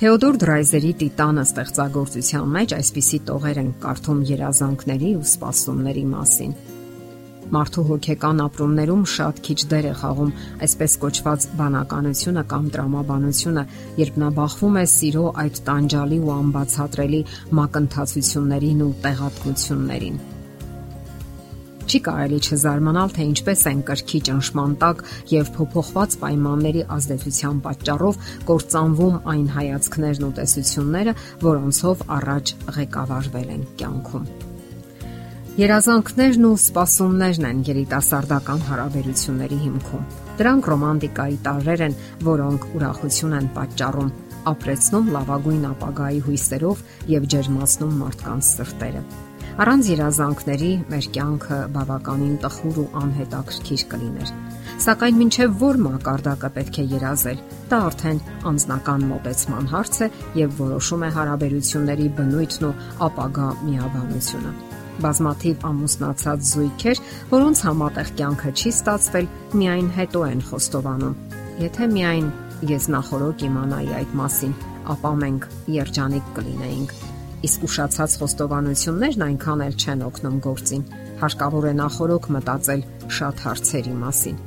Թեոդոր Դրայզերի Տիտանը ստեղծագործության մեջ այսպիսի տողեր են կարդում երազանքների ու սպասումների մասին։ Մարդու հոգեկան ապրումներում շատ քիչ դեր է խաղում այսպես կոչված բանականությունը կամ տրամաբանությունը, երբ նա բախվում է սիրո այդ տանջալի ու անբացատրելի մակընթացություններին ու տեղատկություններին։ Չի կարելի չզարմանալ, թե ինչպես են կրքի ճնշման տակ եւ փոփոխված պայմանների ազդեցության պատճառով կործանվում այն հայացքներն ու տեսությունները, որոնցով առաջ ղեկավարվել են կյանքում։ Երազանքներն ու սպասումներն են երիտասարդական հարաբերությունների հիմքում։ Դրանք ռոմանտիկայի տարրեր են, որոնք ուրախություն են պատճառում, ապրեցնում լավագույն ապագայի հույսերով եւ ջերմացնում մարդկանց սրտերը։ Առանց երազանքների մեր կյանքը բավականին տխուր ու անհետաքրքիր կլիներ։ Սակայն մինչև որ մակարդակը պետք է երազել, դա արդեն անznական մոտեցման հարց է եւ որոշում է հարաբերությունների բնույթն ու ապագա միաբանությունը բազմաթիվ ամուսնացած զույգեր, որոնց համատեղ կյանքը չի ստացվել, միայն հետո են խոստովանում։ Եթե միայն ես նախորոք իմանայի այդ մասին, ապա մենք երջանիկ կլինեինք իսկ ուշացած խոստովանություններն այնքան էլ չեն օգնում գործին։ Հարկավոր է նախորոք մտածել շատ հարցերի մասին։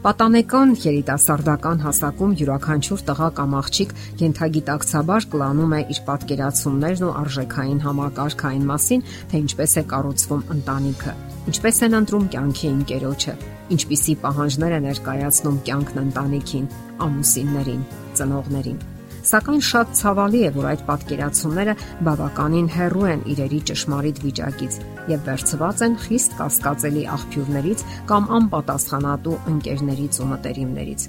Պատանեկան երիտասարդական հասակում յուրաքանչյուր տղա կամ աղջիկ յենթագիտակցաբար կլանում է իր պատկերացումներն ու արժեքային համակարգը այն մասին, թե ինչպես է կառուցվում ընտանիքը, ինչպես են ընտրում կյանքի ընկերոջը, ինչպիսի պահանջներ է ներկայացնում կյանքն ընտանիքին, ամուսիններին, ծնողներին Սակայն շատ ցավալի է, որ այդ պատկերացումները բավականին հեռու են իրերի ճշմարիտ վիճակից եւ վերցված են խիստ կասկածելի աղբյուրներից կամ անպատասխանատու ընկերներից ու մտերիմներից։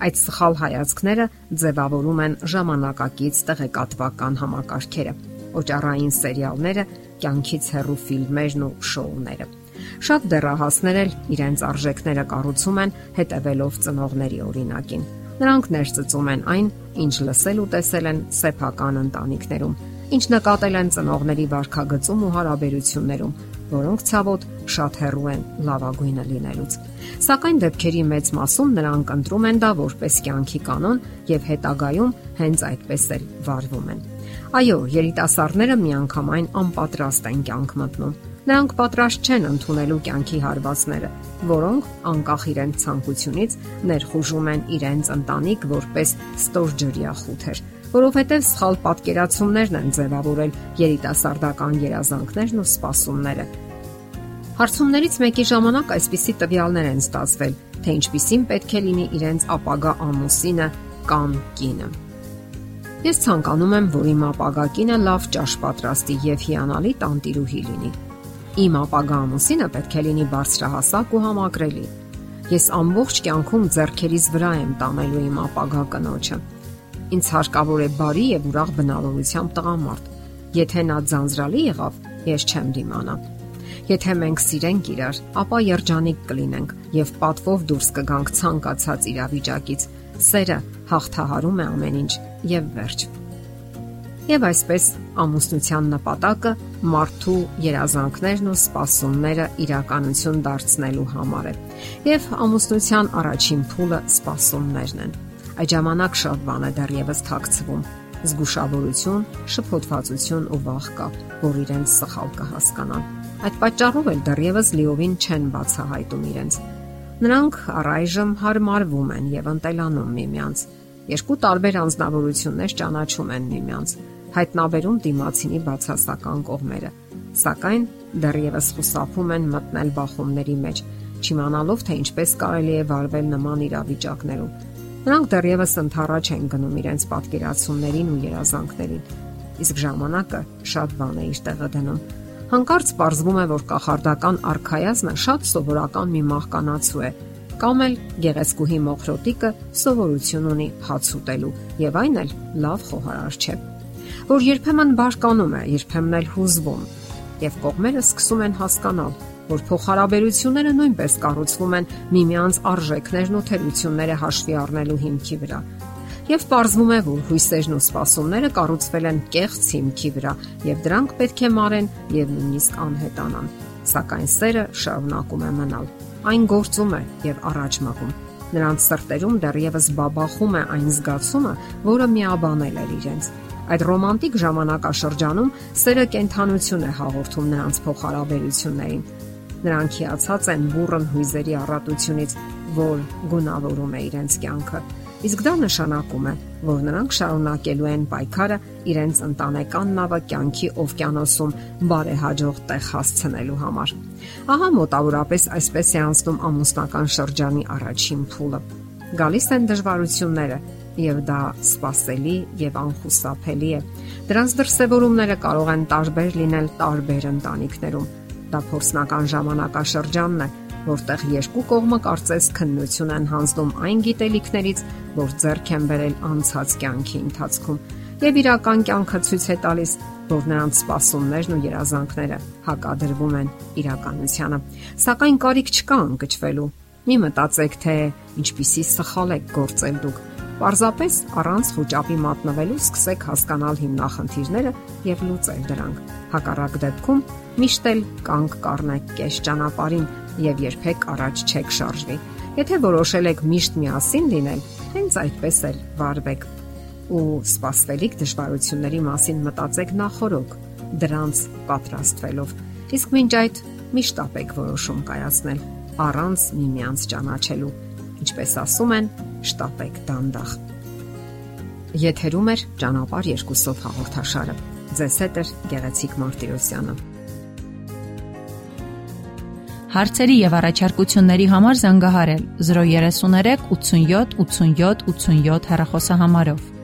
Այդ սխալ հայացքները ձևավորում են ժամանակակից տեղեկատվական համակարգերը, օճառային սերիալները, կյանքից հեռու ֆիլմերն ու շոուները։ Շատ դեռահասներ էլ իրենց արժեքները կառուցում են հետևելով ծնողների օրինակին Նրանք ներծծում են այն, ինչ լսել ու տեսել են սեփական ընտանիքներում, ինչ նկատել են ծնողների վարքագծում ու հարաբերություններում, որոնք ցավոտ շատ հեռու են լավագույնը լինելուց։ Սակայն դեպքերի մեծ մասում նրանք ընտրում են դա որպես կյանքի կանոն եւ հետագայում հենց այդպես էլ վարվում են։ Այո, երիտասարդները միանգամայն անպատրաստ են կյանք մտնում Նրանք պատրաստ չեն ընդունելու կյանքի հարվածները, որոնք անկախ իրենց ցանկությունից ներխուժում են իրենց ընտանիք որպես ստորջրյա խութեր, որովհետև սխալ պատկերացումներն են ձևավորել երիտասարդական երազանքներն ու սպասումները։ Հարցումներից մեկի ժամանակ այսպիսի տվյալներ են ստացվել, թե ինչպիսին պետք է լինի իրենց ապագա ամուսինը կամ կինը։ Ես ցանկանում եմ, որ իմ ապագա կինը լավ ճաշ պատրաստի եւ հիանալի տանտիրուհի լինի Իմ ապագա ամուսինը պետք է լինի բարձրահասակ ու համակրելի։ Ես ամբողջ կյանքում зерքերիս վրա եմ տանելու իմ ապագա կնոջը։ Ինձ հարկավոր է բարի եւ ուրախ բնավորությամբ տղամարդ։ Եթե նա ձանձրալի եղավ, ես չեմ դիմանա։ Եթե մենք սիրենք իրար, ապա երջանիկ կլինենք եւ պատվով դուրս կգանք ցանկացած իրավիճակից։ Սերը հաղթահարում է ամեն ինչ եւ վերջ։ Եվ այսպես ամուսնության նպատակը մարդու երազանքներն ու սպասումները իրականություն դարձնելու համար է։ Եվ ամուսնության առաջին փուլը սպասումներն են։ Այդ ժամանակ շատ բան է դեռևս թաքցվում զգուշավորություն, շփոթվածություն ու վախ կա, որ իրենց սխալ կհասկանան։ Այդ պատճառով էլ դեռևս լիովին չեն բացահայտում իրենց։ Նրանք առայժմ հարմարվում են եւ ընտելանում միմյանց։ Երկու տարբեր անznավորություններ ճանաչում են միմյանց հայտնաբերում դիմացինի բացասական կողմերը, սակայն դեռևս խուսափում են մտնել բախումների մեջ, չիմանալով թե ինչպես կարելի է վարվել նման իրավիճակներում։ Նրանք դեռևս ընթառաջ են գնում իրենց պատկերացումներին ու երազանքներին, իսկ ժամանակը շատ բան է իր տեղը դնում։ Հանկարծ ողջվում է, որ կախարդական արխայազնը շատ սովորական մի մահկանացու է, կամ էլ գեղեցկուհի մոխրոտիկը սովորություն ունի հաց ուտելու, եւ այն էլ լավ խոհարար չէ որ երբեմն բարկանում է, երբեմն էլ հուզվում, եւ կողմերը սկսում են հասկանալ, որ փոխհարաբերությունները նույնպես կառուցվում են միմյանց արժեքներն ու թերությունները հաշվի առնելու հիմքի վրա։ Եվ ողջվում է, որ հույսերն ու սպասումները կառուցվել են կեղծ հիմքի վրա, եւ դրանք պետք է մարեն եւ նույնիսկ անհետանան։ Սակայն սերը շարունակում է մնալ։ Այն գործում է եւ առաջ մղում։ Նրանց սրտերում դեռևս բաբախում է այն զգացումը, որը միաբանել էր իրենց։ Այդ ռոմանտիկ ժամանակաշրջանում սերը կենթանություն է հաղորդում նրանց փոխհարաբերություններին։ Նրանք հիացած են բուրըն հույզերի առատությունից, որ գունավորում է իրենց կյանքը։ Իսկ դա նշանակում է, որ նրանք շարունակելու են պայքարը իրենց ընտանեկան նավը կյանքի օվկիանոսում բարեհաջող տեղ հասցնելու համար։ Ահա մոտավորապես այսպես է անցնում ամուսնական շրջանի առաջին փուլը։ Գալիս են դժվարությունները, եւ դա սпасելի եւ անխուսափելի է։ Դրանց դրսևորումները կարող են տարբեր լինել տարբեր ընտանիքներում։ Դա փորձնական ժամանակաշրջանն է, որտեղ երկու կողմը կարծես քննություն են հանձնում այն գիտելիքներից, որ ձեռք են բերել անցած կյանքի ընթացքում, եւ իրական կյանքը ցույց է տալիս, որ նրանց սպասումներն ու երազանքները հակադրվում են իրականությանը։ Սակայն կարիք չկա ընկճվելու։ Մի մտածեք, թե ինչպիսի սխալ եք գործել դուք Պարզապես առանց խոճապի մատնվելու սկսեք հասկանալ հիմնախնդիրները եւ լուծել դրանք։ Հակառակ դեպքում միշտ էլ կանգ կառնեք կես ճանապարհին եւ երբեք առաջ չեք շարժվի։ Եթե որոշել եք միշտ միասին լինել, հենց այդպես էլ վարվեք ու սпасվելիք դժվարությունների մասին մտածեք նախորոք դրանց պատրաստվելով իսկ մինչ այդ միշտ ապեք որոշում կայացնել առանց միմյանց ճանաչելու ինչպես ասում են շտապեք դանդաղ։ Եթերում է ճանապար երկուսով հաղորդաշարը։ Ձեզ հետ է Գեղեցիկ Մարտիրոսյանը։ Հարցերի եւ առաջարկությունների համար զանգահարել 033 87 87 87 հեռախոսահամարով։